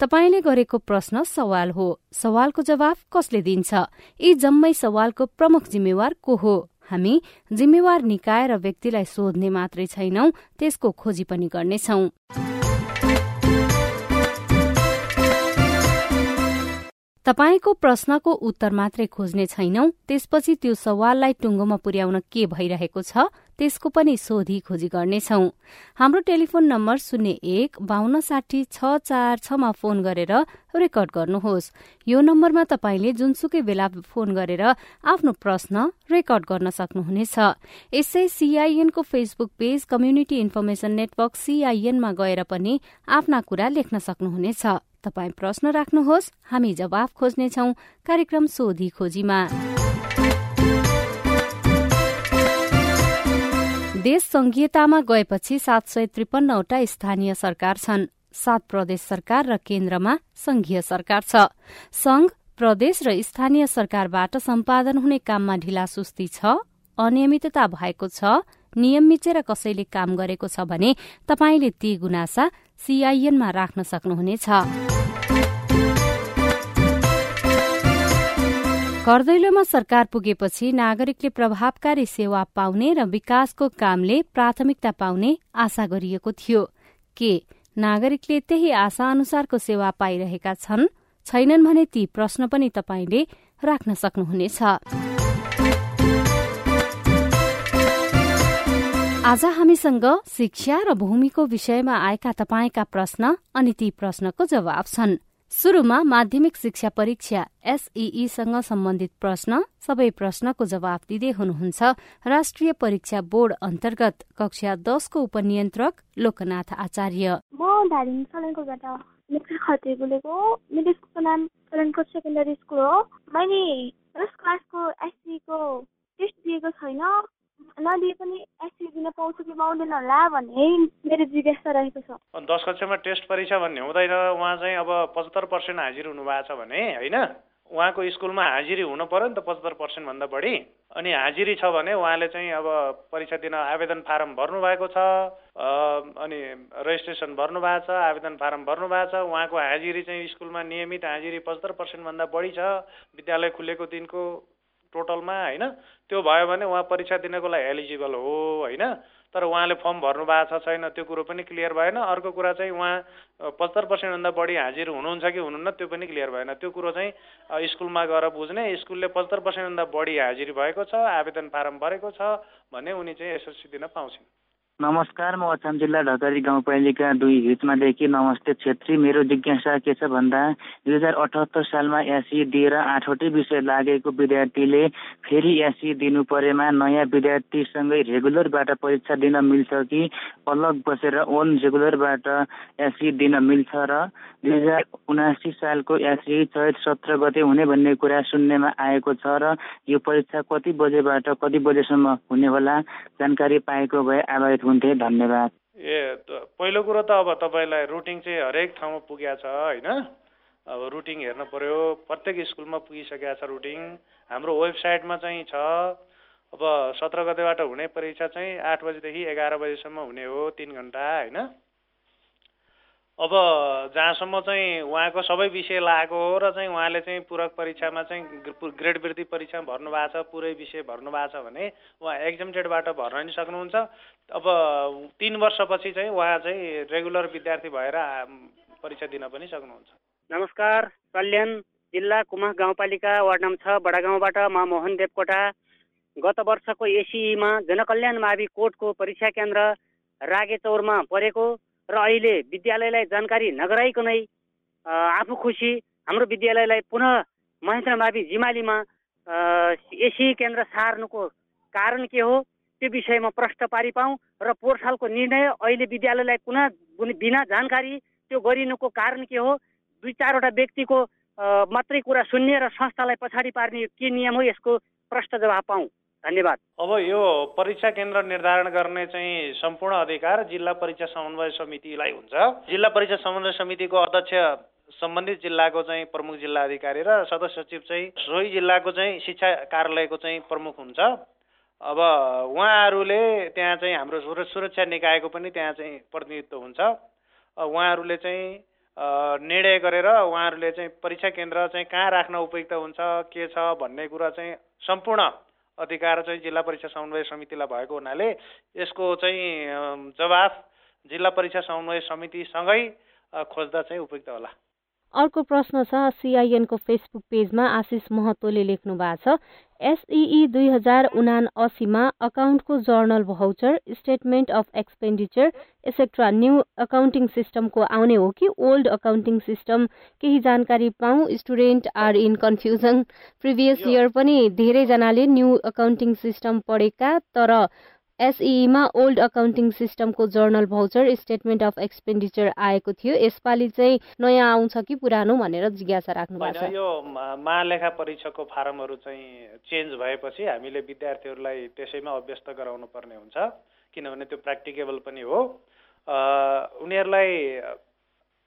तपाईँले गरेको प्रश्न सवाल हो। सवालको जवाफ कसले दिन्छ? यी जम्मै सवालको प्रमुख जिम्मेवार को हो? हामी जिम्मेवार निकाय र व्यक्तिलाई सोध्ने मात्रै छैनौं त्यसको खोजी पनि गर्नेछौ। तपाईँको प्रश्नको उत्तर मात्रै खोज्ने छैनौं? त्यसपछि त्यो सवाललाई टुङ्गोमा पुर्याउन के भइरहेको छ? त्यसको पनि सोधी खोजी गर्नेछौ। हाम्रो टेलिफोन नम्बर शून्य एक बान्न साठी छ चार छमा फोन गरेर रेकर्ड गर्नुहोस्। यो नम्बरमा तपाईँले जुनसुकै बेला फोन गरेर आफ्नो प्रश्न रेकर्ड गर्न सक्नुहुनेछ। यसै सीआईएनको Facebook page community information network सीआईएनमा गएर पनि आफ्ना कुरा लेख्न सक्नुहुनेछ। तपाई प्रश्न राख्नुहोस् हामी जवाफ खोज्नेछौ कार्यक्रम सोधी खोजीमा। देश संघीयतामा गएपछि सात सय त्रिपन्नवटा स्थानीय सरकार छन्। सात प्रदेश सरकार र केन्द्रमा संघीय सरकार छ। संघ प्रदेश र स्थानीय सरकारबाट सम्पादन हुने काममा ढिलासुस्ती छ अनियमितता भएको छ नियम मिचेर कसैले काम गरेको छ भने तपाईँले ती गुनासा सीआईएनमा राख्न सक्नुहुनेछ। घरदैलोमा सरकार पुगेपछि नागरिकले प्रभावकारी सेवा पाउने र विकासको कामले प्राथमिकता पाउने आशा गरिएको थियो। के नागरिकले त्यही आशा अनुसारको सेवा पाइरहेका छन्? छैनन् भने ती प्रश्न पनि तपाईँले राख्न सक्नुहुनेछ। आज हामीसँग शिक्षा र भूमिको विषयमा आएका तपाईँका प्रश्न अनि ती प्रश्नको जवाब छन्। शुरूमा माध्यमिक शिक्षा परीक्षा एसईईसँग सम्बन्धित प्रश्न सबै प्रश्नको जवाब दिँदै हुनुहुन्छ राष्ट्रिय परीक्षा बोर्ड अन्तर्गत कक्षा दसको उपनियन्त्रक लोकनाथ आचार्य। म हो। मैले क्लासको एससीको टेस्ट दिएको छैन। नदिए पनि दिन कि पाउँदैन होला भन्ने मेरो जिज्ञासा रहेको छ। दस कक्षामा टेस्ट परीक्षा भन्ने हुँदैन उहाँ चाहिँ अब पचहत्तर पर्सेन्ट हाजिर हुनुभएको छ भने होइन? उहाँको स्कुलमा हाजिरी हुनु पऱ्यो नि त पचहत्तर पर्सेन्टभन्दा बढी। अनि हाजिरी छ भने उहाँले चाहिँ अब परीक्षा दिन आवेदन फारम भर्नुभएको छ अनि रेजिस्ट्रेसन भर्नुभएको छ आवेदन फारम भर्नुभएको छ। उहाँको हाजिरी चाहिँ स्कुलमा नियमित हाजिरी पचहत्तर पर्सेन्टभन्दा बढी छ। विद्यालय खुलेको दिनको टोटलमा होइन? त्यो भयो भने उहाँ परीक्षा दिनको लागि एलिजिबल हो होइन? तर उहाँले फर्म भर्नु भएको छ छैन त्यो कुरो पनि क्लियर भएन। अर्को कुरा चाहिँ उहाँ पचहत्तर पर्सेन्टभन्दा बढी हाजिर हुनुहुन्छ कि हुनुहुन्न त्यो पनि क्लियर भएन। त्यो कुरो चाहिँ स्कुलमा गएर बुझ्ने। स्कुलले पचहत्तर पर्सेन्टभन्दा बढी हाजिरी भएको छ आवेदन फारम भरेको छ भने उनी चाहिँ एसएलसी दिन पाउँछन्। नमस्कार म अछाम जिल्ला ढकारी गाउँपालिका दुई हिचमादेखि नमस्ते छेत्री मेरो जिज्ञासा के छ भन्दा दुई हजार अठहत्तर सालमा एसी दिएर आठवटै विषय लागेको विद्यार्थीले फेरि एसी दिनु परेमा नयाँ विद्यार्थीसँगै रेगुलरबाट परीक्षा दिन मिल्छ कि अलग बसेर ओन रेगुलरबाट एसी दिन मिल्छ र दुई हजार उनासी सालको एसी चैत सत्र गते हुने भन्ने कुरा सुन्नेमा आएको छ र यो परीक्षा कति बजेबाट कति बजेसम्म हुने होला जानकारी पाएको भए आभारित हुन्थे धन्यवाद। ए पहिलो कुरो त अब तपाईँलाई रुटिङ चाहिँ हरेक ठाउँमा पुगेको छ होइन? अब रुटिङ हेर्नु पर्यो प्रत्येक स्कुलमा पुगिसकेको छ रुटिङ हाम्रो वेबसाइटमा चाहिँ छ अब सत्र गतेबाट हुने परीक्षा चाहिँ आठ बजीदेखि एघार बजीसम्म हुने हो तिन घन्टा होइन? अब जहाँसम्म चाहिँ उहाँको सबै विषय लागेको हो र चाहिँ उहाँले चाहिँ पूरक परीक्षामा चाहिँ ग्रेड वृद्धि परीक्षामा भर्नु भएको छ पुरै विषय भर्नु भएको छ भने उहाँ एक्जामटेडबाट भर्न नि सक्नुहुन्छ। अब तिन वर्षपछि चाहिँ उहाँ चाहिँ रेगुलर विद्यार्थी भएर परीक्षा दिन पनि सक्नुहुन्छ। नमस्कार कल्याण जिल्ला कुमा गाउँपालिका वार्ड नम्बर छ बडागाउँबाट म मोहन देवकोटा। गत वर्षको एसिईमा जनकल्याण मावि कोर्टको परीक्षा केन्द्र रागेचौरमा परेको। र अहिले विद्यालयलाई जानकारी नगराइकनै आफू खुसी हाम्रो विद्यालयलाई पुनः महेन्द्र मावि जिमालीमा एसी केन्द्र सार्नुको कारण के हो त्यो विषयमा प्रश्न पारि पाऊँ र पोहोर सालको निर्णय अहिले विद्यालयलाई पुनः बिना जानकारी त्यो गरिनुको कारण के हो दुई चारवटा व्यक्तिको मात्रै कुरा सुन्ने र संस्थालाई पछाडि पार्ने के नियम हो यसको प्रश्न जवाब पाऊँ। धन्यवाद। अब यो परीक्षा केन्द्र निर्धारण गर्ने चाहिँ सम्पूर्ण अधिकार जिल्ला परीक्षा समन्वय समितिलाई हुन्छ। जिल्ला परीक्षा समन्वय समितिको अध्यक्ष सम्बन्धित जिल्लाको चाहिँ प्रमुख जिल्ला अधिकारी र सदस्य सचिव चाहिँ सोही जिल्लाको चाहिँ शिक्षा कार्यालयको चाहिँ प्रमुख हुन्छ। अब उहाँहरूले त्यहाँ चाहिँ हाम्रो सुरक्षा निकायको पनि त्यहाँ चाहिँ प्रतिनिधित्व हुन्छ। उहाँहरूले चाहिँ निर्णय गरेर उहाँहरूले चाहिँ परीक्षा केन्द्र चाहिँ कहाँ राख्न उपयुक्त हुन्छ के छ भन्ने कुरा चाहिँ सम्पूर्ण अधिकार चाहिँ जिल्ला परीक्षा समन्वय समितिलाई भएको हुनाले यसको चाहिँ जवाफ जिल्ला परीक्षा समन्वय समितिसँगै खोज्दा चाहिँ उपयुक्त होला। अर्को प्रश्न छ सिआइएनको फेसबुक पेजमा आशिष महतोले लेख्नु भएको छ एसइई दुई हजार उना असीमा अकाउन्टको journal voucher statement of expenditure etcetera new accounting सिस्टमको आउने हो कि ओल्ड अकाउन्टिङ सिस्टम? केही जानकारी पाऊ? Student are in confusion. Previous year पनि धेरैजनाले न्यू अकाउन्टिङ सिस्टम पढेका तर एसइईमा ओल्ड अकाउन्टिङ सिस्टमको journal voucher statement of expenditure आएको थियो। यसपालि चाहिँ नयाँ आउँछ कि पुरानो भनेर जिज्ञासा राख्नु भएको छ। यो महालेखा परीक्षाको फारमहरू चाहिँ चेन्ज भएपछि हामीले विद्यार्थीहरूलाई त्यसैमा अभ्यस्त गराउनु पर्ने हुन्छ। किनभने त्यो प्र्याक्टिकेबल पनि हो। उनीहरूलाई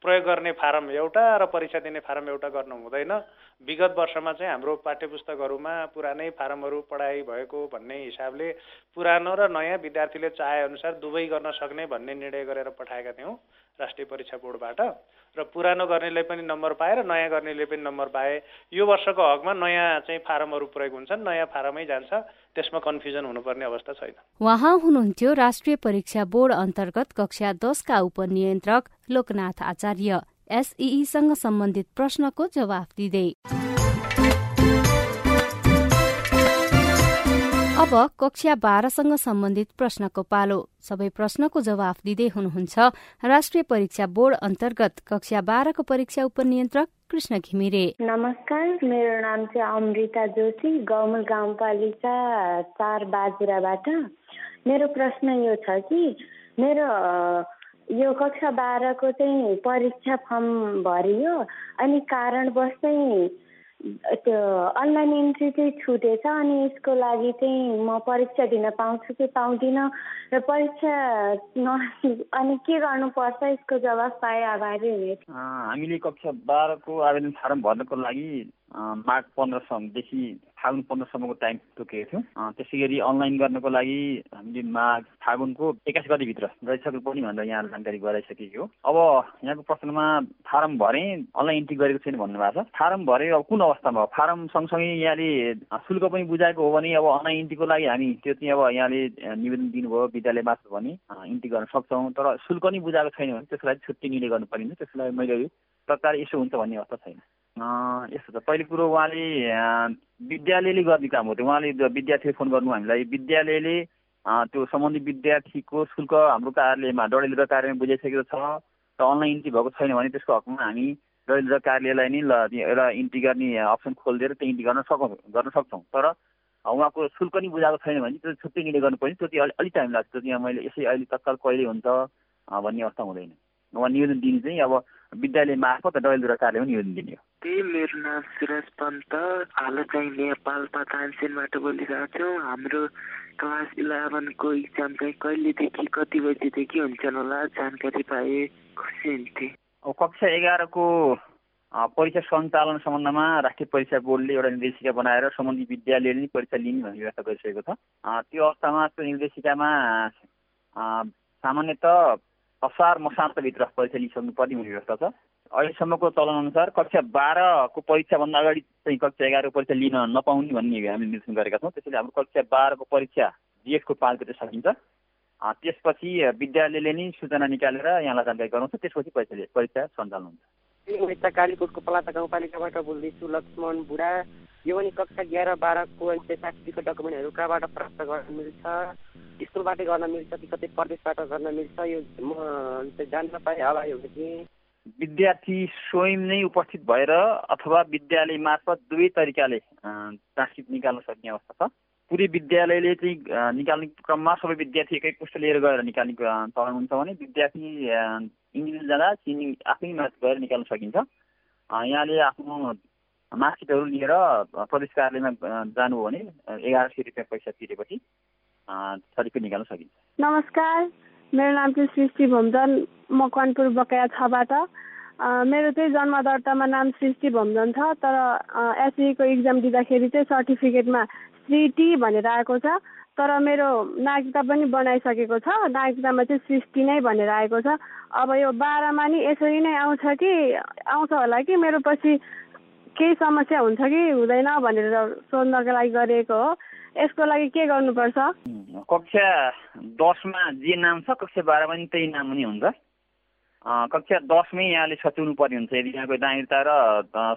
प्रयोग गर्ने फारम एउटा र परीक्षा दिने फारम एउटा गर्नु हुँदैन। विगत वर्षमा चाहिँ हाम्रो पाठ्यपुस्तकहरूमा पुरानै फारमहरू पढाइ भएको भन्ने हिसाबले पुरानो र नयाँ विद्यार्थीले चाहेअनुसार दुवै गर्न सक्ने भन्ने निर्णय गरेर पठाएका थियौँ राष्ट्रिय परीक्षा बोर्डबाट। र पुरानो गर्नेले पनि नम्बर पाए र नयाँ गर्नेले पनि नम्बर पाए। यो वर्षको हकमा नयाँ चाहिँ फारमहरू प्रयोग हुन्छन् नयाँ फारमै जान्छ त्यसमा कन्फ्युजन हुनुपर्ने अवस्था छैन। उहाँ हुनुहुन्थ्यो राष्ट्रिय परीक्षा बोर्ड अन्तर्गत कक्षा दसका उपनियन्त्रक लोकनाथ आचार्य एसईसँग सम्बन्धित प्रश्नको जवाफ दिँदै। अब कक्षा बाह्रसँग सम्बन्धित प्रश्नको पालो। सबै प्रश्नको जवाफ दिँदै हुनुहुन्छ राष्ट्रिय परीक्षा बोर्ड अन्तर्गत कक्षा बाह्रको परीक्षा उपनियन्त्रक कृष्ण घिमिरे। नमस्कार मेरो नाम चाहिँ अमृता जोशी गौमल गाउँपालिका चार बाजुराबाट। मेरो प्रश्न यो छ कि मेरो यो कक्षा बाह्रको चाहिँ परीक्षा फर्म भरियो। अनि कारणवश चाहिँ त्यो अनलाइन इन्ट्री चाहिँ छुटेछ अनि यसको लागि चाहिँ म परीक्षा दिन पाउँछु कि पाउँदिनँ र परीक्षा न अनि के गर्नुपर्छ यसको जवाफ पाए आभारी हुने। हामीले कक्षा बाह्रको आवेदन फारम भर्नको लागि माघ पन्ध्रसम्मदेखि फागुन पन्ध्रसम्मको टाइम तोकेको थियौँ। त्यसै गरी अनलाइन गर्नको लागि हामीले माघ फागुनको एक्काइस गतिभित्र गरिसक्नु पर्ने भनेर यहाँ जानकारी गराइसकेको हो। अब यहाँको प्रश्नमा फारम भरे अनलाइन इन्ट्री गरेको छैन भन्नुभएको छ। फारम भरे अब कुन अवस्थामा फारम सँगसँगै यहाँले शुल्क पनि बुझाएको हो भने अब अनलाइन इन्ट्रीको लागि हामी त्यो चाहिँ अब यहाँले निवेदन दिनुभयो विद्यालय मार्फत भने इन्ट्री गर्न सक्छौँ। तर शुल्क पनि बुझाएको छैन भने त्यसको लागि छुट्टी निर्णय गर्नु पर्ने त्यसको लागि मैले प्रकार यसो हुन्छ भन्ने अवस्था छैन। यस्तो छ पहिलो कुरो उहाँले विद्यालयले गर्ने काम हो त्यो। उहाँले विद्यार्थीले फोन गर्नु हामीलाई विद्यालयले त्यो सम्बन्धित विद्यार्थीको शुल्क हाम्रो कार्यालयमा डडेलधुरा कार्यालयमा बुझाइसकेको छ र अनलाइन इन्ट्री भएको छैन भने त्यसको हकमा हामी डडेलधुरा कार्यालयलाई नै ल एउटा इन्ट्री गर्ने अप्सन खोलिदिएर त्यो इन्ट्री गर्न सकौँ गर्न सक्छौँ। तर उहाँको शुल्क नि बुझाएको छैन भने त्यो छुट्टै निर्णय गर्नुपर्ने त्यो चाहिँ अलिक टाइम लाग्छ। त्यो चाहिँ मैले यसै अहिले तत्काल कहिले हुन्छ भन्ने अवस्था हुँदैन। उहाँ निवेदन दिने चाहिँ अब विद्यालय मार्फत डडेलधुरा कार्यालयमा निवेदन दिने हो। त्यही मेरो नाम सुरज पन्त हाल चाहिँ नेपाल तानसेनबाट बोलिरहेको छौँ। हाम्रो क्लास इलेभेनको इक्जाम चाहिँ कहिलेदेखि कति बजीदेखि हुन्छन् होला? जानकारी पाए खुसी हुन्थे। अब कक्षा एघारको परीक्षा सञ्चालन सम्बन्धमा राष्ट्रिय परीक्षा बोर्डले एउटा निर्देशिका बनाएर सम्बन्धित विद्यालयले नै परीक्षा लिने भन्ने व्यवस्था गरिसकेको छ। त्यो अवस्थामा त्यो निर्देशिकामा सामान्यत असार मसान्तभित्र परीक्षा लिइसक्नुपर्ने हुने व्यवस्था छ। अहिलेसम्मको चलनअनुसार कक्षा बाह्रको परीक्षाभन्दा अगाडि चाहिँ कक्षा एघारको परीक्षा लिन नपाउने भन्ने हामीले निर्देशन गरेका छौँ। त्यसैले हाम्रो कक्षा बाह्रको परीक्षा जिएसको पाँच सकिन्छ। त्यसपछि विद्यालयले नै सूचना निकालेर यहाँलाई जानकारी गराउँछ। त्यसपछि परीक्षा परीक्षा सञ्चालन हुन्छ। यता कालीकोटको पलाता गाउँपालिकाबाट बोल्दैछु लक्ष्मण बुढा यो पनि कक्षा एघार बाह्रको सर्टिफिकेट डकुमेन्टहरू कहाँबाट प्राप्त गर्न मिल्छ स्कुलबाटै गर्न मिल्छ कि कतै प्रदेशबाट गर्न मिल्छ यो म जान्न पाएँ होला यो विद्यार्थी स्वयं नै उपस्थित भएर अथवा विद्यालय मार्फत दुवै तरिकाले ट्रान्सक्रिप्ट निकाल्न सक्ने अवस्था छ पुरै विद्यालयले चाहिँ निकाल्ने क्रममा सबै विद्यार्थी एकै पुष्ट लिएर गएर निकाल्ने हुन्छ भने विद्यार्थी इन्डिभिजुअल जाँदा चिनी आफै गएर निकाल्न सकिन्छ। यहाँले आफ्नो मार्कसिटहरू लिएर प्रदेश कार्यालयमा जानुभयो भने एघार सय रुपियाँ पैसा तिरेपछि सर्टिफिकेट निकाल्न सकिन्छ। नमस्कार मेरो नाम चाहिँ सृष्टि भोमजन म कनपुर बकाया छबाट। मेरो चाहिँ जन्म दर्तामा नाम सृष्टि भोमजन छ तर एसईको इक्जाम दिँदाखेरि चाहिँ सर्टिफिकेटमा श्री टी भनेर आएको छ। तर मेरो नागरिकता पनि बनाइसकेको छ। नागरिकतामा चाहिँ सृष्टि नै भनेर आएको छ। अब यो बाह्रमा नि यसरी नै आउँछ कि? आउँछ होला कि? मेरो पछि केही समस्या हुन्छ कि? हुँदैन भनेर सोध्नको लागि गरेको हो। यसको लागि के गर्नुपर्छ? कक्षा दसमा जे नाम छ कक्षा बाह्रमा पनि त्यही नाम पनि हुन्छ। कक्षा दसमै यहाँले सच्याउनु पर्ने हुन्छ। यदि यहाँको नागरिकता र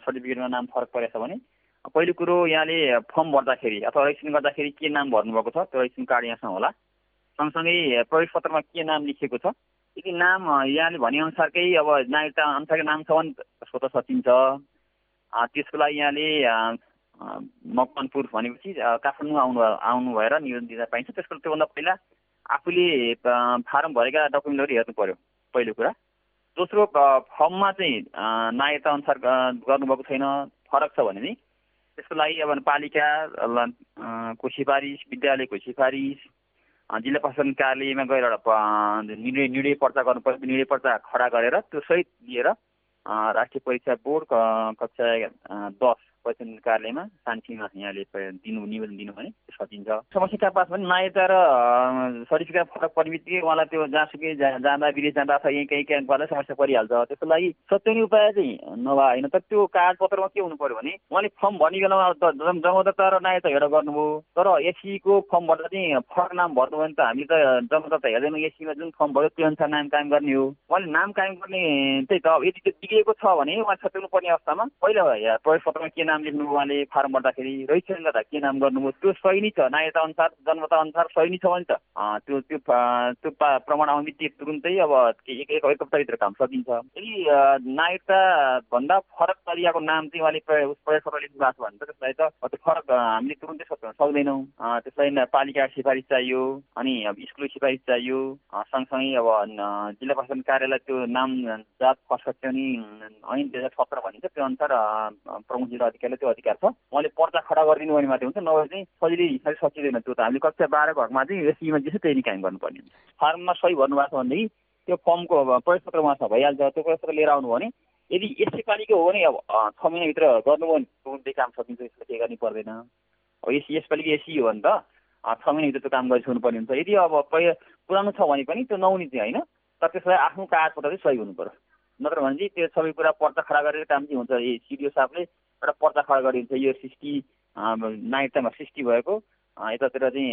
सर्टिफिकेटमा नाम फरक परेछ भने। पहिलो कुरो यहाँले फर्म भर्दाखेरि अथवा रजिस्ट्रेसन गर्दाखेरि के नाम भर्नुभएको छ? त्यो रजिस्ट्रेसन कार्ड यहाँसँग होला। सँगसँगै प्रवेश पत्रमा के नाम लेखिएको छ? यदि नाम यहाँले भनेअनुसारकै अब नागरिकता अनुसारकै नाम छ भने त्यसको त सचिन्छ त्यसको लागि यहाँले मकवानपुर भनेपछि काठमाडौँ आउनु आउनु भएर निवेदन दिँदा पाइन्छ। त्यसको त्योभन्दा पहिला आफूले फारम भरेका डकुमेन्टहरू हेर्नु पर्यो। पहिलो कुरा। दोस्रो फर्ममा चाहिँ नागरिकता अनुसार गर्नुभएको छैन। फरक छ भने नि त्यसको लागि अब पालिका को सिफारिस विद्यालयको सिफारिस जिल्ला प्रशासन कार्यालयमा गएर निर्णय निर्णय पर्चा गर्नु पर्छ निर्णय पर्चा खडा गरेर त्यो सहित लिएर राष्ट्रिय परीक्षा बोर्ड कक्षा दस प्रशासन कार्यालयमा शान्तिमा यहाँले दिनु निवेदन दिनु भने सकिन्छ। समस्या पास भने नायता र सर्टिफिकेट फरक पर्ने उहाँलाई त्यो जहाँसुकै जाँदा विदेश जाँदा अथवा यहीँ कहीँ कहीँ पर्दा समस्या परिहाल्छ। त्यसको लागि सच्याउने उपाय चाहिँ नभए होइन। तर त्यो कागजपत्रमा के हुनु पऱ्यो भने उहाँले फर्म भर्ने बेलामा जमादत्ता र नायता हेरेर गर्नुभयो। तर एसीको फर्म भर्दा चाहिँ फरक नाम भर्नु भने त हामी त जमादत्ता हेर्दैनौँ। एसीमा जुन फर्म भयो त्यो अनुसार नाम कायम गर्ने हो। उहाँले नाम कायम गर्ने त्यही त यदि त्यो बिग्रिएको छ भने उहाँ सच्याउनु पर्ने अवस्थामा पहिला प्रवेश पत्रमा के लेख्नु उहाँले फारम भर्दाखेरि गर्दा के नाम गर्नुभयो? त्यो सही नै छ। नागरिकता अनुसार जन्मता अनुसार सही नै छ भने त त्यो त्यो त्यो प्रमाण आउने बित्तिकै तुरुन्तै अब एक एक हप्ताभित्र काम सकिन्छ। यदि नागरिकता भन्दा फरक तरिकाको नाम चाहिँ उहाँले प्रयोग लेख्नु भएको छ भने त त्यसलाई त त्यो फरक हामीले तुरुन्तै सच्याउन सक्दैनौँ। त्यसलाई पालिका सिफारिस चाहियो अनि अब स्कुल सिफारिस चाहियो। सँगसँगै अब जिल्ला प्रशासन कार्यालय त्यो नाम जात सच्याउने ऐन दुई हजार सत्र भनिन्छ त्यो अनुसार प्रमुख जिल्ला अधिकारीले त्यो अधिकार छ। उहाँले पर्चा खडा गरिदिनु भने मात्रै हुन्छ नभए चाहिँ सजिलै हिसाबले सकिँदैन त्यो त। हामीले कक्षा बाह्रको हकमा चाहिँ एसईमा जे त्यही नै गर्नुपर्ने हुन्छ। फार्ममा सही भन्नुभएको छ भनेदेखि त्यो फर्मको प्रवेशपत्र उहाँसँग भइहाल्छ। त्यो प्रवेशपत्र लिएर आउनु भने यदि यसै पालिको हो भने अब छ महिनाभित्र गर्नुभयो भने तुरुन्तै काम सकिन्छ यसलाई के गर्नु पर्दैन। अब यस यसपालिको एसी हो भने त छ महिनाभित्र त्यो काम गरिसक्नु पर्ने हुन्छ। यदि अब पहिला पुरानो छ भने पनि त्यो नहुने चाहिँ होइन तर त्यसलाई आफ्नो कागजपत्र चाहिँ सही हुनु नत्र भने चाहिँ त्यो सबै कुरा पर्चा खडा गरेर काम चाहिँ हुन्छ। ए सिडिओ साहबले एउटा पर्चा खडा गरिन्छ यो सृष्टि नागरिकतामा सृष्टि भएको। यतातिर चाहिँ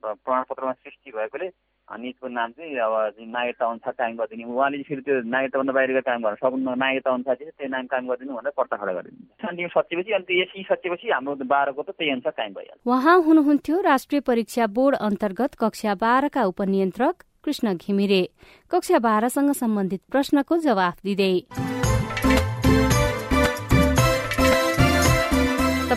प्रमाणपत्रमा सृष्टि भएकोले निजको नाम चाहिँ अब नागरिकता अनुसार कायम गरिदिने। उहाँले फेरि त्यो नागरिकताभन्दा बाहिर काम गर्न सक्नु नागरिकता अनुसार चाहिँ त्यो नाम कायम गरिदिनु भनेर पर्चा खडा गरिदिनु। शान्तिमा अनि त्यो एसी सचेपछि हाम्रो बाह्रको त त्यही अनुसार कायम भइहाल्छ। उहाँ हुनुहुन्थ्यो राष्ट्रिय परीक्षा बोर्ड अन्तर्गत कक्षा बाह्रका उपनियन्त्रक कृष्ण घिमिरे। कक्षा बाह्रसँग सम्बन्धित प्रश्नको जवाफ दिँदै।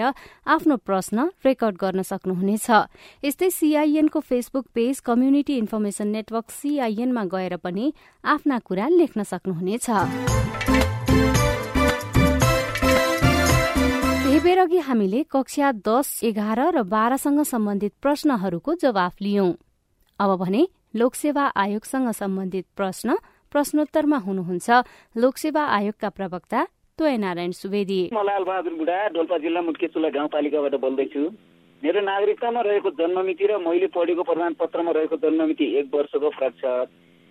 आफ्नो प्रश्न रेकर्ड गर्न सक्नुहुनेछ। यस्तै सीआईएनको Facebook page community information network सीआईएनमा गएर पनि आफ्ना कुरा लेख्न सक्नुहुनेछ। केही बेर अघि हामीले कक्षा दस एघार र बाह्रसँग सम्बन्धित प्रश्नहरूको जवाफ लियौं। अब भने लोकसेवा आयोगसँग सम्बन्धित प्रश्न प्रश्नोत्तरमा हुनुहुन्छ। लोकसेवा आयोगका प्रवक्ता नारायण सुवेदी। म लालबहादुर बुढा डोल्पा जिल्ला मुटकेचुला गाउँपालिकाबाट बोल्दैछु। मेरो नागरिकतामा रहेको जन्ममिति र मैले पढेको प्रमाणपत्रमा रहेको जन्ममिति एक वर्षको फरक छ।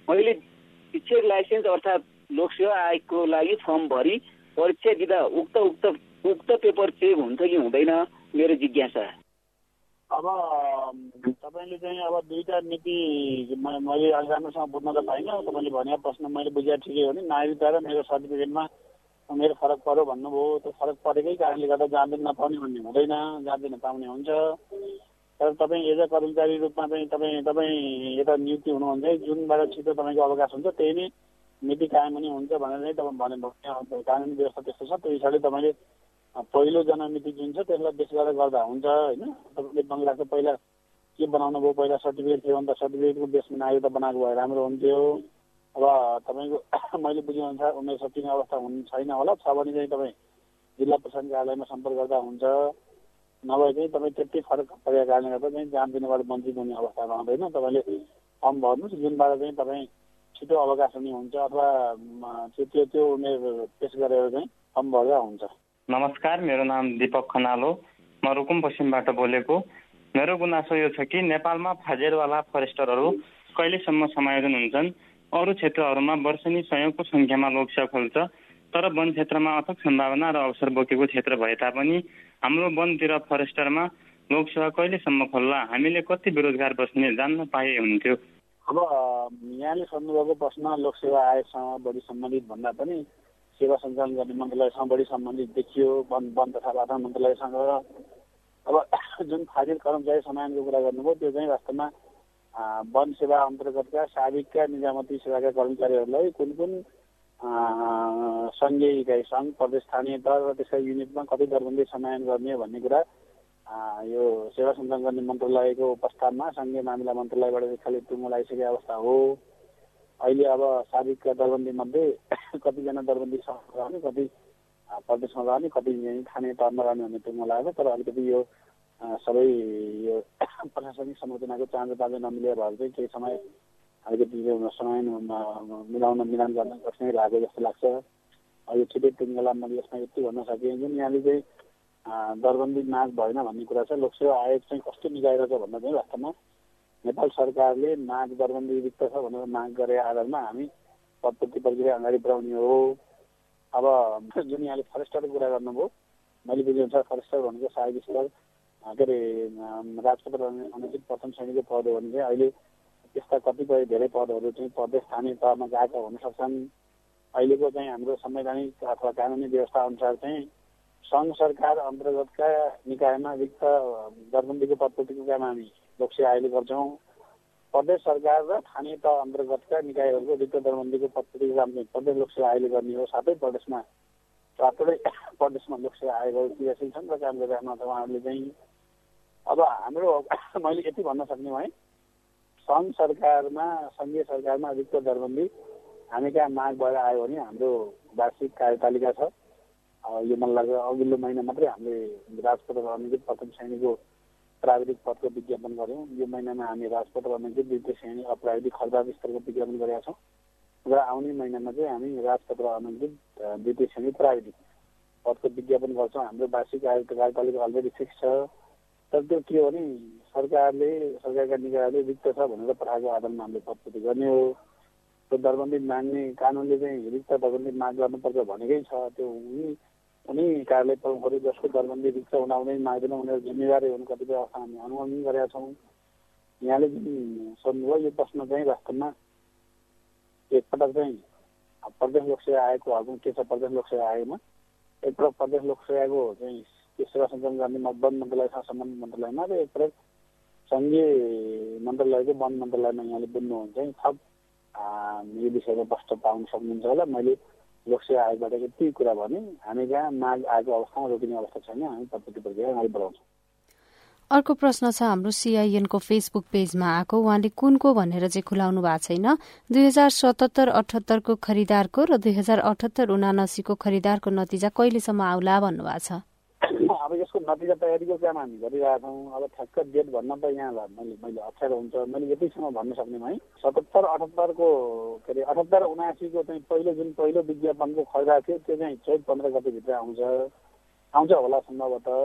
मैले शिक्षक लाइसेन्स अर्थात् लोकसेवा आयोगको लागि फर्म भरि परीक्षा दिँदा उक्त उक्त उक्त पेपर चेक हुन्छ कि हुँदैन मेरो जिज्ञासा। अब तपाईँले चाहिँ अब दुईवटा नीति मैले राम्रोसँग बुझ्न त पाइनँ। तपाईँले भने प्रश्न मैले बुझेको ठिकै हो नि। नागरिकता र मेरो सर्टिफिकेटमा मेरो फरक पऱ्यो भन्नुभयो त्यो फरक परेकै कारणले गर्दा जाँदैन नपाउने भन्ने हुँदैन जाँदैन पाउने हुन्छ। तर तपाईँ एज अ कर्मचारी रूपमा चाहिँ तपाईँ तपाईँ यता नियुक्ति हुनुहुन्छ जुनबाट छिटो तपाईँको अवकाश हुन्छ त्यही नै नीति कायम पनि हुन्छ भनेर नै तपाईँ भने कानुनी व्यवस्था त्यस्तो छ त्यो हिसाबले तपाईँले पहिलो जनमिति जुन छ त्यसलाई बेस गरेर गर्दा हुन्छ होइन? तपाईँले बङ्गलाको पहिला के बनाउनु भयो पहिला सर्टिफिकेट थियो भने त सर्टिफिकेटको बेसमा नागरिकता बनाएको भए राम्रो हुन्थ्यो। अब तपाईँको मैले बुझेअनुसार उमेर सकिने अवस्था हुनु छैन होला। छ भने चाहिँ तपाईँ जिल्ला प्रशासन कार्यालयमा सम्पर्क गर्दा हुन्छ। नभए चाहिँ तपाईँ त्यति फरक परेको कारणले गर्दा चाहिँ जान दिनबाट वञ्चित हुने अवस्था रहँदैन तपाईँले फर्म भर्नुहोस्। जुनबाट चाहिँ तपाईँ छिटो अवकाश हुने हुन्छ अथवा त्यो त्यो उमेर पेस गरेर चाहिँ फर्म भर्दा हुन्छ। नमस्कार मेरो नाम दिपक खनाल हो। म रुकुम पश्चिमबाट बोलेको। मेरो गुनासो यो छ कि नेपालमा फाजेरवाला फरेस्टरहरू कहिलेसम्म समायोजन हुन्छन्? अरू क्षेत्रहरूमा वर्षेनी सयौँको सङ्ख्यामा लोकसेवा खोल्छ तर वन क्षेत्रमा अथक सम्भावना र अवसर बोकेको क्षेत्र भए तापनि हाम्रो वनतिर फरेस्टरमा लोकसेवा कहिलेसम्म खोल्ला? हामीले कति बेरोजगार बस्ने जान्न पाए हुन्थ्यो? अब यहाँले सोध्नुभएको प्रश्न लोकसेवा आयोगसँग बढी सम्बन्धित भन्दा पनि सेवा सञ्चालन गर्ने मन्त्रालयसँग बढी सम्बन्धित देखियो वन वन तथा वातावरण मन्त्रालयसँग। अब जुन फाजिल कर्मचारी समानको कुरा गर्नुभयो त्यो चाहिँ वास्तवमा वन सेवा अन्तर्गतका साविकका निजामती सेवाका कर्मचारीहरूलाई कुन कुन सङ्घीय इकाइ सङ्घ प्रदेश स्थानीय दर र त्यसका युनिटमा कति दरबन्दी समायन गर्ने भन्ने कुरा यो सेवा सञ्चालन गर्ने मन्त्रालयको प्रस्तावमा सङ्घीय मामिला मन्त्रालयबाट खालि टुङ्गो लगाइसकेको अवस्था हो। अहिले अब साविकका दरबन्दी मध्ये कतिजना दरबन्दी रहने कति प्रदेशमा रहने कति थाने तहमा रहने भन्ने टुङ्गो लागेको तर अलिकति यो सबै यो प्रशासनिक संरचनाको चाँजो बाँझो नमिलेर भएर चाहिँ केही समय अलिकति समय मिलाउन मिलान गर्न कठिनाइ लाग्यो जस्तो लाग्छ। यो छिटै टुङ्गेला मैले यसमा यति भन्न सकेँ जुन यहाँले चाहिँ दरबन्दी माग भएन भन्ने कुरा छ। लोकसेवा आयोग चाहिँ कस्तो छ भन्दा चाहिँ वास्तवमा नेपाल सरकारले माग दरबन्दी रिक्त छ भनेर माग गरे आधारमा हामी पदपूर्ति प्रक्रिया अगाडि बढाउने हो। अब जुन यहाँले फरेस्टरको कुरा गर्नुभयो मैले बुझेअनुसार फरेस्टर भनेको सहायक स्तर के अरे राजपत्र अनुचित प्रथम श्रेणीको पद हो भने चाहिँ अहिले त्यस्ता कतिपय धेरै पदहरू चाहिँ प्रदेश स्थानीय तहमा गएका हुन सक्छन्। अहिलेको चाहिँ हाम्रो संवैधानिक अथवा कानुनी व्यवस्था अनुसार चाहिँ सङ्घ सरकार अन्तर्गतका निकायमा रिक्त दरबन्दीको पदपूर्तिको काम हामी लोकसेवा अहिले गर्छौँ। प्रदेश सरकार र स्थानीय तह अन्तर्गतका निकायहरूको रिक्त दरबन्दीको पदपूर्तिको काम चाहिँ प्रदेश लोकसेवा आयोगले गर्ने हो। सातै प्रदेशमा सातवटै प्रदेशमा लोकसेवा आयोगहरू क्रियाशील छन् र काम गरिरहनु उहाँहरूले चाहिँ अब हाम्रो मैले यति भन्न सक्ने भएँ सङ्घ सरकारमा सङ्घीय सरकारमा रिक्त दरबन्दी हामी कहाँ माग भएर आयो भने हाम्रो वार्षिक कार्यतालिका छ। यो मलाई लाग्छ अघिल्लो महिना मात्रै हामीले राजपत्र अनुचित प्रथम श्रेणीको प्राविधिक पदको विज्ञापन गऱ्यौँ। यो महिनामा हामी राजपत्र अनुचित द्वितीय श्रेणी अप्राविधिक खर्दार स्तरको विज्ञापन गरेका छौँ। र आउने महिनामा चाहिँ हामी राजपत्र अनुचित द्वितीय श्रेणी प्राविधिक पदको विज्ञापन गर्छौँ। हाम्रो वार्षिक कार्यतालिका अलरेडी फिक्स छ। तर त्यो के हो भने सरकारले सरकारका निकायले रिक्त छ भनेर पठाएको आधारमा हामीले पदपूर्ति गर्ने हो। त्यो दरबन्दी माग्ने कानुनले चाहिँ रिक्त दरबन्दी माग गर्नुपर्छ भनेकै छ। त्यो उनी कुनै कार्यालय प्रमुखहरू जसको दरबन्दी रिक्स उनाउनै माग्दैन उनीहरू जिम्मेवारी हुनु कतिपय अवस्था हामी अनुमान पनि गरेका छौँ। यहाँले जुन सोध्नुभयो यो प्रश्न चाहिँ वास्तवमा एकपटक चाहिँ प्रदेश लोकसेवा आयोगको हकमा के छ? प्रदेश लोकसेवा आयोगमा एकपटक प्रदेश लोकसेवाको चाहिँ त्यो सेवा सञ्चालन गर्ने वन मन्त्रालयसँग सम्बन्धित मन्त्रालयमा र एकपटक सङ्घीय मन्त्रालयको वन मन्त्रालयमा यहाँले बुझ्नुहुन्छ थप यो विषयमा प्रश्न पाउन सक्नुहुन्छ होला। मैले लोकसेवा आयोगबाट यति कुरा भने हामी जहाँ माग आएको अवस्थामा रोकिने अवस्था छैन हामी प्रति प्रक्रिया अगाडि बढाउँछौँ। अर्को प्रश्न छ हाम्रो सिआइएनको फेसबुक पेजमा आएको। उहाँले कुनको भनेर चाहिँ खुलाउनु भएको छैन? दुई हजार सतहत्तर अठहत्तरको खरिदारको र दुई हजार अठहत्तर उनासीको खरिदारको नतिजा कहिलेसम्म आउला भन्नुभएको छ? अब यसको नतिजा तयारीको काम हामी गरिरहेका छौँ अब ठ्याक्क डेट भन्न त यहाँ मैले मैले अप्ठ्यारो हुन्छ। मैले यतिसम्म भन्न सक्ने है। सतहत्तर अठहत्तरको के अरे अठहत्तर उनासीको चाहिँ पहिलो जुन पहिलो विज्ञापनको खरिदार थियो त्यो चाहिँ चौध पन्ध्र गतिभित्र आउँछ। आउँछ होला सम्भवतः।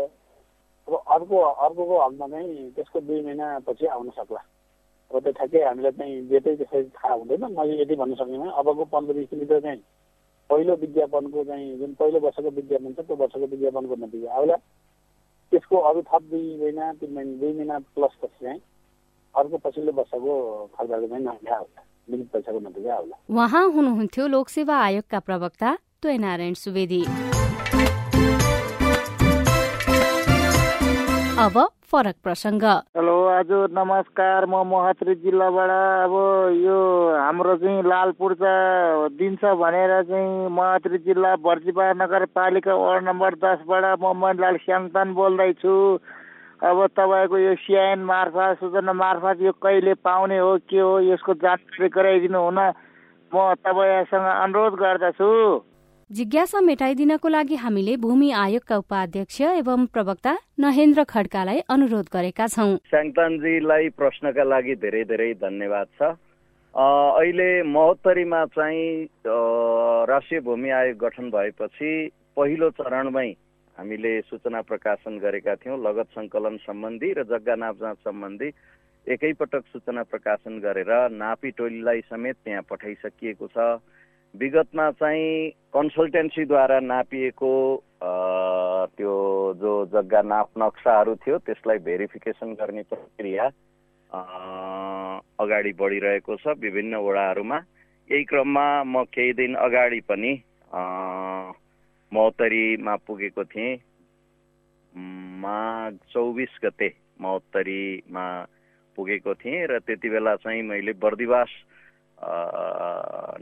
अब अर्को अर्कोको हकमा चाहिँ त्यसको दुई महिनापछि आउन सक्ला। अब त्यो ठ्याक्कै हामीलाई चाहिँ डेटै त्यसरी थाहा हुँदैन। मैले यति भन्न सक्दिनँ अबको पन्ध्र बिस चाहिँ पहिलो विज्ञापनको चाहिँ जुन पहिलो वर्षको विज्ञापन छ त्यो वर्षको विज्ञापनको नतिजा आउला। त्यसको अरू थप दुई महिना तिन महिना दुई महिना प्लस पछि चाहिँ अर्को पछिल्लो वर्षको खर्चको चाहिँ नतिजा आउला। मिलित पैसाको नतिजा आउला। उहाँ हुनुहुन्थ्यो लोकसेवा आयोगका प्रवक्ता नारायण सुवेदी। अब फरक प्रसङ्ग। हेलो हजुर नमस्कार म मोहत्री जिल्लाबाट अब यो हाम्रो चाहिँ लालपुर्चा दिन्छ भनेर चाहिँ मोहत्री जिल्ला बर्जिपा नगरपालिका वार्ड नम्बर दसबाट म मणिलाल स्याङतान बोल्दैछु। अब तपाईँको यो सिआइएन मार्फत सूचना मार्फत यो कहिले पाउने हो के हो यसको जानकारी गराइदिनु हुन म तपाईँसँग अनुरोध गर्दछु। जिज्ञासा मेटाइदिनको लागि हामीले भूमि आयोगका उपाध्यक्ष एवं प्रवक्ता नहेन्द्र खड्कालाई अनुरोध गरेका छौँ। स्याङतानजीलाई प्रश्नका लागि धेरै धेरै धन्यवाद छ। अहिले महोत्तरीमा चाहिँ राष्ट्रिय भूमि आयोग गठन भएपछि पहिलो चरणमै हामीले सूचना प्रकाशन गरेका थियौँ लगत सङ्कलन सम्बन्धी र जग्गा नापजाँच सम्बन्धी। एकैपटक सूचना प्रकाशन गरेर नापी टोलीलाई समेत त्यहाँ पठाइसकिएको छ। विगतमा चाहिँ कन्सल्टेन्सीद्वारा नापिएको त्यो जो जग्गा नाप नक्साहरू थियो त्यसलाई भेरिफिकेसन गर्ने प्रक्रिया अगाडि बढिरहेको छ विभिन्न वडाहरूमा। यही क्रममा म केही दिन अगाडि पनि महोत्तरीमा पुगेको थिएँ। माघ चौबिस गते महोत्तरीमा पुगेको थिएँ र त्यति बेला चाहिँ मैले बर्दिवास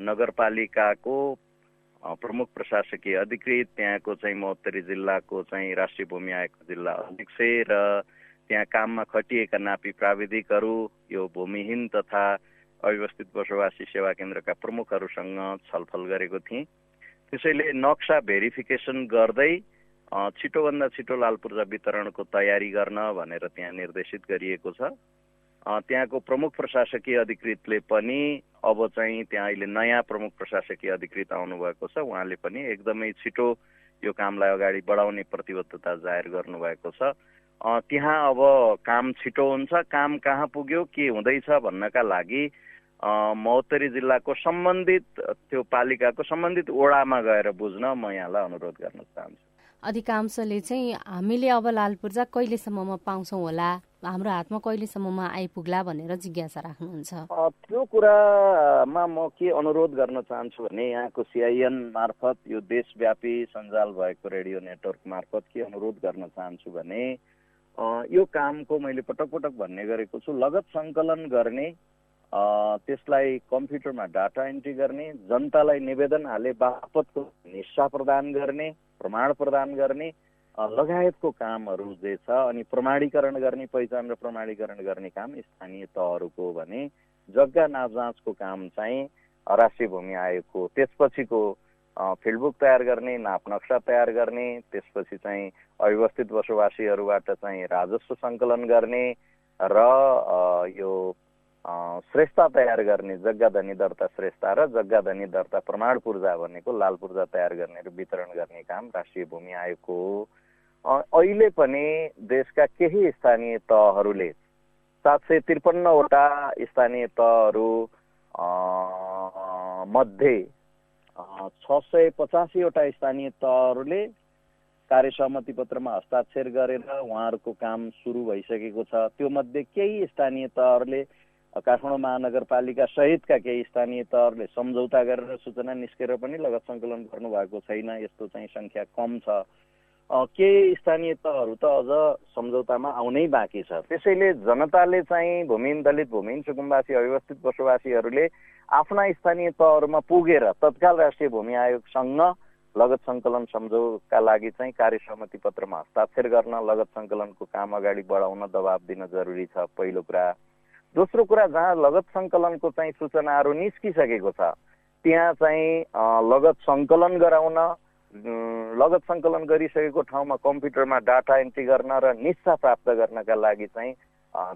नगरपालिकाको प्रमुख प्रशासकीय अधिकृत त्यहाँको चाहिँ महोत्तरी जिल्लाको चाहिँ राष्ट्रिय भूमि आयोगको जिल्ला अध्यक्ष र त्यहाँ काममा खटिएका नापी प्राविधिकहरू यो भूमिहीन तथा अव्यवस्थित बसोबासी सेवा केन्द्रका प्रमुखहरूसँग छलफल गरेको थिएँ। त्यसैले नक्सा भेरिफिकेसन गर्दै छिटोभन्दा छिटो लाल पूर्जा वितरणको तयारी गर्न भनेर त्यहाँ निर्देशित गरिएको छ। त्यहाँको प्रमुख प्रशासकीय अधिकृतले पनि अब चाहिँ त्यहाँ अहिले नयाँ प्रमुख प्रशासकीय अधिकृत आउनुभएको छ। उहाँले पनि एकदमै छिटो यो कामलाई अगाडि बढाउने प्रतिबद्धता जाहेर गर्नुभएको छ। त्यहाँ अब काम छिटो हुन्छ। काम कहाँ पुग्यो के हुँदैछ भन्नका लागि महोत्तरी जिल्लाको सम्बन्धित त्यो पालिकाको सम्बन्धित ओडामा गएर बुझ्न म यहाँलाई अनुरोध गर्न चाहन्छु। अधिकांशले चाहिँ हामीले अब लाल पूर्जा कहिलेसम्ममा पाउँछौँ होला? हाम्रो हातमा कहिलेसम्ममा आइपुग्ला? भनेर जिज्ञासा राख्नुहुन्छ। त्यो कुरामा म के अनुरोध गर्न चाहन्छु भने यहाँको सिआइएन मार्फत यो देशव्यापी सञ्जाल भएको रेडियो नेटवर्क मार्फत के अनुरोध गर्न चाहन्छु भने यो कामको मैले पटक पटक भन्ने गरेको छु। लगत सङ्कलन गर्ने त्यसलाई कम्प्युटरमा डाटा एन्ट्री गर्ने जनतालाई निवेदन हाले बापतको हिस्सा प्रदान गर्ने प्रमाण प्रदान गर्ने लगायतको कामहरू जे छ अनि प्रमाणीकरण गर्ने पहिचान र प्रमाणीकरण गर्ने काम स्थानीय तहहरूको भने जग्गा नापजाँचको काम चाहिँ राष्ट्रिय भूमि आयोगको त्यसपछिको फिल्डबुक तयार गर्ने नाप नक्सा तयार गर्ने त्यसपछि चाहिँ अव्यवस्थित बसोबासीहरूबाट चाहिँ राजस्व सङ्कलन गर्ने र यो श्रेष्ठता तयार गर्ने जग्गा धनी दर्ता श्रेष्ठता र जग्गा धनी दर्ता प्रमाण पूर्जा भनेको लाल पूर्जा तयार गर्ने र वितरण गर्ने काम राष्ट्रिय भूमि आयोगको हो अहिले पनि देशका केही स्थानीय तहहरूले सात सय त्रिपन्नवटा स्थानीय तहहरू मध्ये छ सय पचासीवटा स्थानीय तहहरूले कार्य सहमति पत्रमा हस्ताक्षर गरेर उहाँहरूको काम सुरु भइसकेको छ त्यो मध्ये केही स्थानीय तहहरूले काठमाडौँ महानगरपालिका सहितका केही स्थानीय तहहरूले सम्झौता गरेर सूचना निस्केर पनि लगत सङ्कलन गर्नुभएको छैन। यस्तो चाहिँ सङ्ख्या कम छ। केही स्थानीय तहहरू त अझ सम्झौतामा आउनै बाँकी छ। त्यसैले जनताले चाहिँ भूमिहीन दलित भूमिहीन सुकुम्बासी अव्यवस्थित बसोबासीहरूले आफ्ना स्थानीय तहहरूमा पुगेर तत्काल राष्ट्रिय भूमि आयोगसँग लगत सङ्कलन सम्झौका लागि चाहिँ कार्य सहमति पत्रमा हस्ताक्षर गर्न लगत सङ्कलनको काम अगाडि बढाउन दबाब दिन जरुरी छ। पहिलो कुरा दोस्रो कुरा जहाँ लगत सङ्कलनको चाहिँ सूचनाहरू निस्किसकेको छ त्यहाँ चाहिँ लगत सङ्कलन गराउन लगत सङ्कलन गरिसकेको ठाउँमा कम्प्युटरमा डाटा एन्ट्री गर्न र निस्सा प्राप्त गर्नका लागि चाहिँ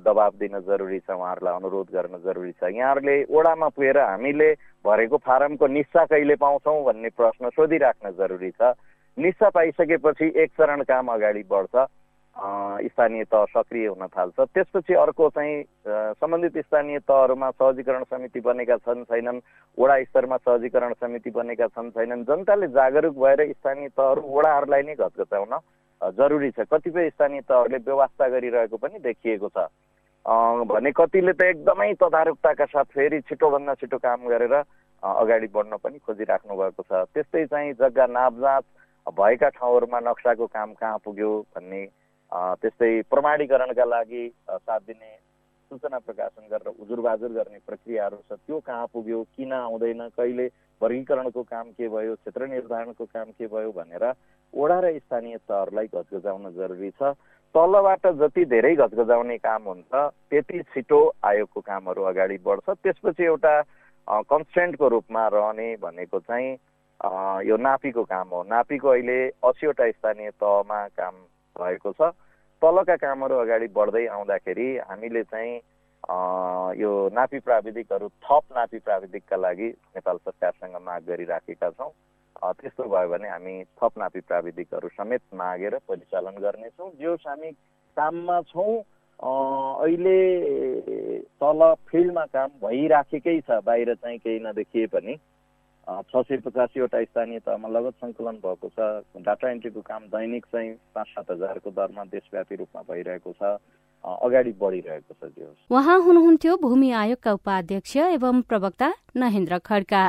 दबाब दिन जरुरी छ उहाँहरूलाई अनुरोध गर्न जरुरी छ। यहाँहरूले ओडामा पुगेर हामीले भरेको फारमको निस्सा कहिले पाउँछौँ भन्ने प्रश्न सोधिराख्न जरुरी छ। निस्सा पाइसकेपछि एक चरण काम अगाडि बढ्छ। स्थानीय तह सक्रिय हुन थाल्छ। त्यसपछि अर्को चाहिँ सम्बन्धित स्थानीय तहहरूमा सहजीकरण समिति बनेका छन् छैनन्। वडा स्तरमा सहजीकरण समिति बनेका छन् छैनन्। जनताले जागरुक भएर स्थानीय तहहरू वडाहरूलाई नै घचघचाउन जरुरी छ। कतिपय स्थानीय तहहरूले व्यवस्था गरिरहेको पनि देखिएको छ। भने कतिले त एकदमै तदारुकताका साथ फेरि छिटोभन्दा छिटो काम गरेर अगाडि बढ्न पनि खोजिराख्नु भएको छ। त्यस्तै चाहिँ जग्गा नापजाँच भएका ठाउँहरूमा नक्साको काम कहाँ पुग्यो भन्ने त्यस्तै प्रमाणीकरणका लागि साथ दिने सूचना प्रकाशन गरेर उजुरबाजुर गर्ने प्रक्रियाहरू छ त्यो कहाँ पुग्यो किन आउँदैन कहिले वर्गीकरणको काम के भयो क्षेत्र निर्धारणको काम के भयो भनेर वडा र स्थानीय तहहरूलाई घचघचाउन जरुरी छ। तलबाट जति धेरै घचघचाउने काम हुन्छ त्यति छिटो आयोगको कामहरू अगाडि बढ्छ। त्यसपछि एउटा कन्सटेन्टको रूपमा रहने भनेको चाहिँ यो नापीको काम हो। नापीको अहिले असीवटा स्थानीय तहमा काम भएको छ। तलका कामहरू अगाडि बढ्दै आउँदाखेरि हामीले चाहिँ यो नापी प्राविधिकहरू थप नापी प्राविधिकका लागि नेपाल सरकारसँग माग गरिराखेका छौँ। त्यस्तो भयो भने हामी थप नापी प्राविधिकहरू समेत मागेर परिचालन गर्नेछौँ। जो हामी काममा छौँ अहिले तल फिल्डमा काम भइराखेकै छ। बाहिर चाहिँ केही नदेखिए पनि छ सय पचासीवटा स्थानीय तहमा लगत सङ्कलन भएको छ। डाटा एन्ट्रीको काम दैनिक चाहिँ पाँच सात हजारको दरमा देशव्यापी रूपमा भइरहेको छ। अगाडि बढिरहेको छ त्यो। उहाँ हुनुहुन्थ्यो भूमि आयोगका उपाध्यक्ष एवं प्रवक्ता नहेन्द्र खड्का।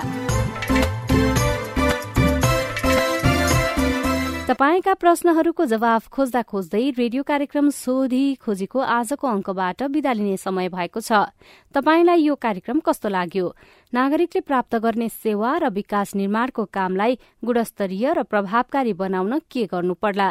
तपाईँका प्रश्नहरूको जवाफ खोज्दा खोज्दै रेडियो कार्यक्रम सोधी खोजीको आजको अङ्कबाट विदा लिने समय भएको छ। तपाईँलाई यो कार्यक्रम कस्तो लाग्यो? नागरिकले प्राप्त गर्ने सेवा र विकास निर्माणको कामलाई गुणस्तरीय र प्रभावकारी बनाउन के गर्नु पर्ला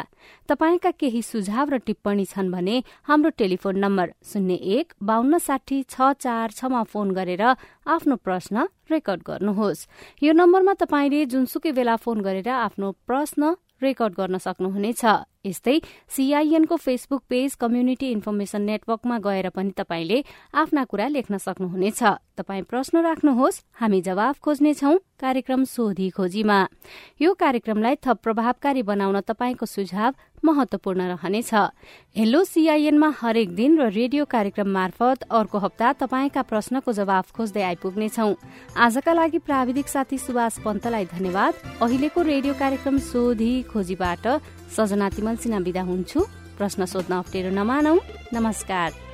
तपाईँका केही सुझाव र टिप्पणी छन् भने हाम्रो टेलिफोन नम्बर शून्य एक बान्न साठी छ चार छमा फोन गरेर आफ्नो प्रश्न रेकर्ड गर्नुहोस्। यो नम्बरमा तपाईँले जुनसुकै बेला फोन गरेर आफ्नो प्रश्न रेकर्ड गर्न सक्नुहुनेछ। यस्तै सीआईएनको फेसबुक पेज कम्युनिटी इन्फर्मेशन नेटवर्कमा गएर पनि तपाईँले आफ्ना कुरा लेख्न सक्नुहुनेछ। तपाईँ प्रश्न राख्नुहोस् हामी जवाफ खोज्नेछौ कार्यक्रम सोधी खोजीमा। यो कार्यक्रमलाई थप प्रभावकारी बनाउन तपाईँको सुझाव महत्वपूर्ण रहनेछ। हेलो सीआईएनमा हरेक दिन र रेडियो कार्यक्रम मार्फत अर्को हप्ता तपाईँका प्रश्नको जवाफ खोज्दै आइपुग्नेछौ। आजका लागि प्राविधिक साथी सुभाष पन्तलाई धन्यवाद। अहिलेको रेडियो कार्यक्रम सोधी खोजीबाट सजना तिमल सिन्हा विदा हुन्छु। प्रश्न सोध्न अप्ठ्यारो नमानौ। नमस्कार।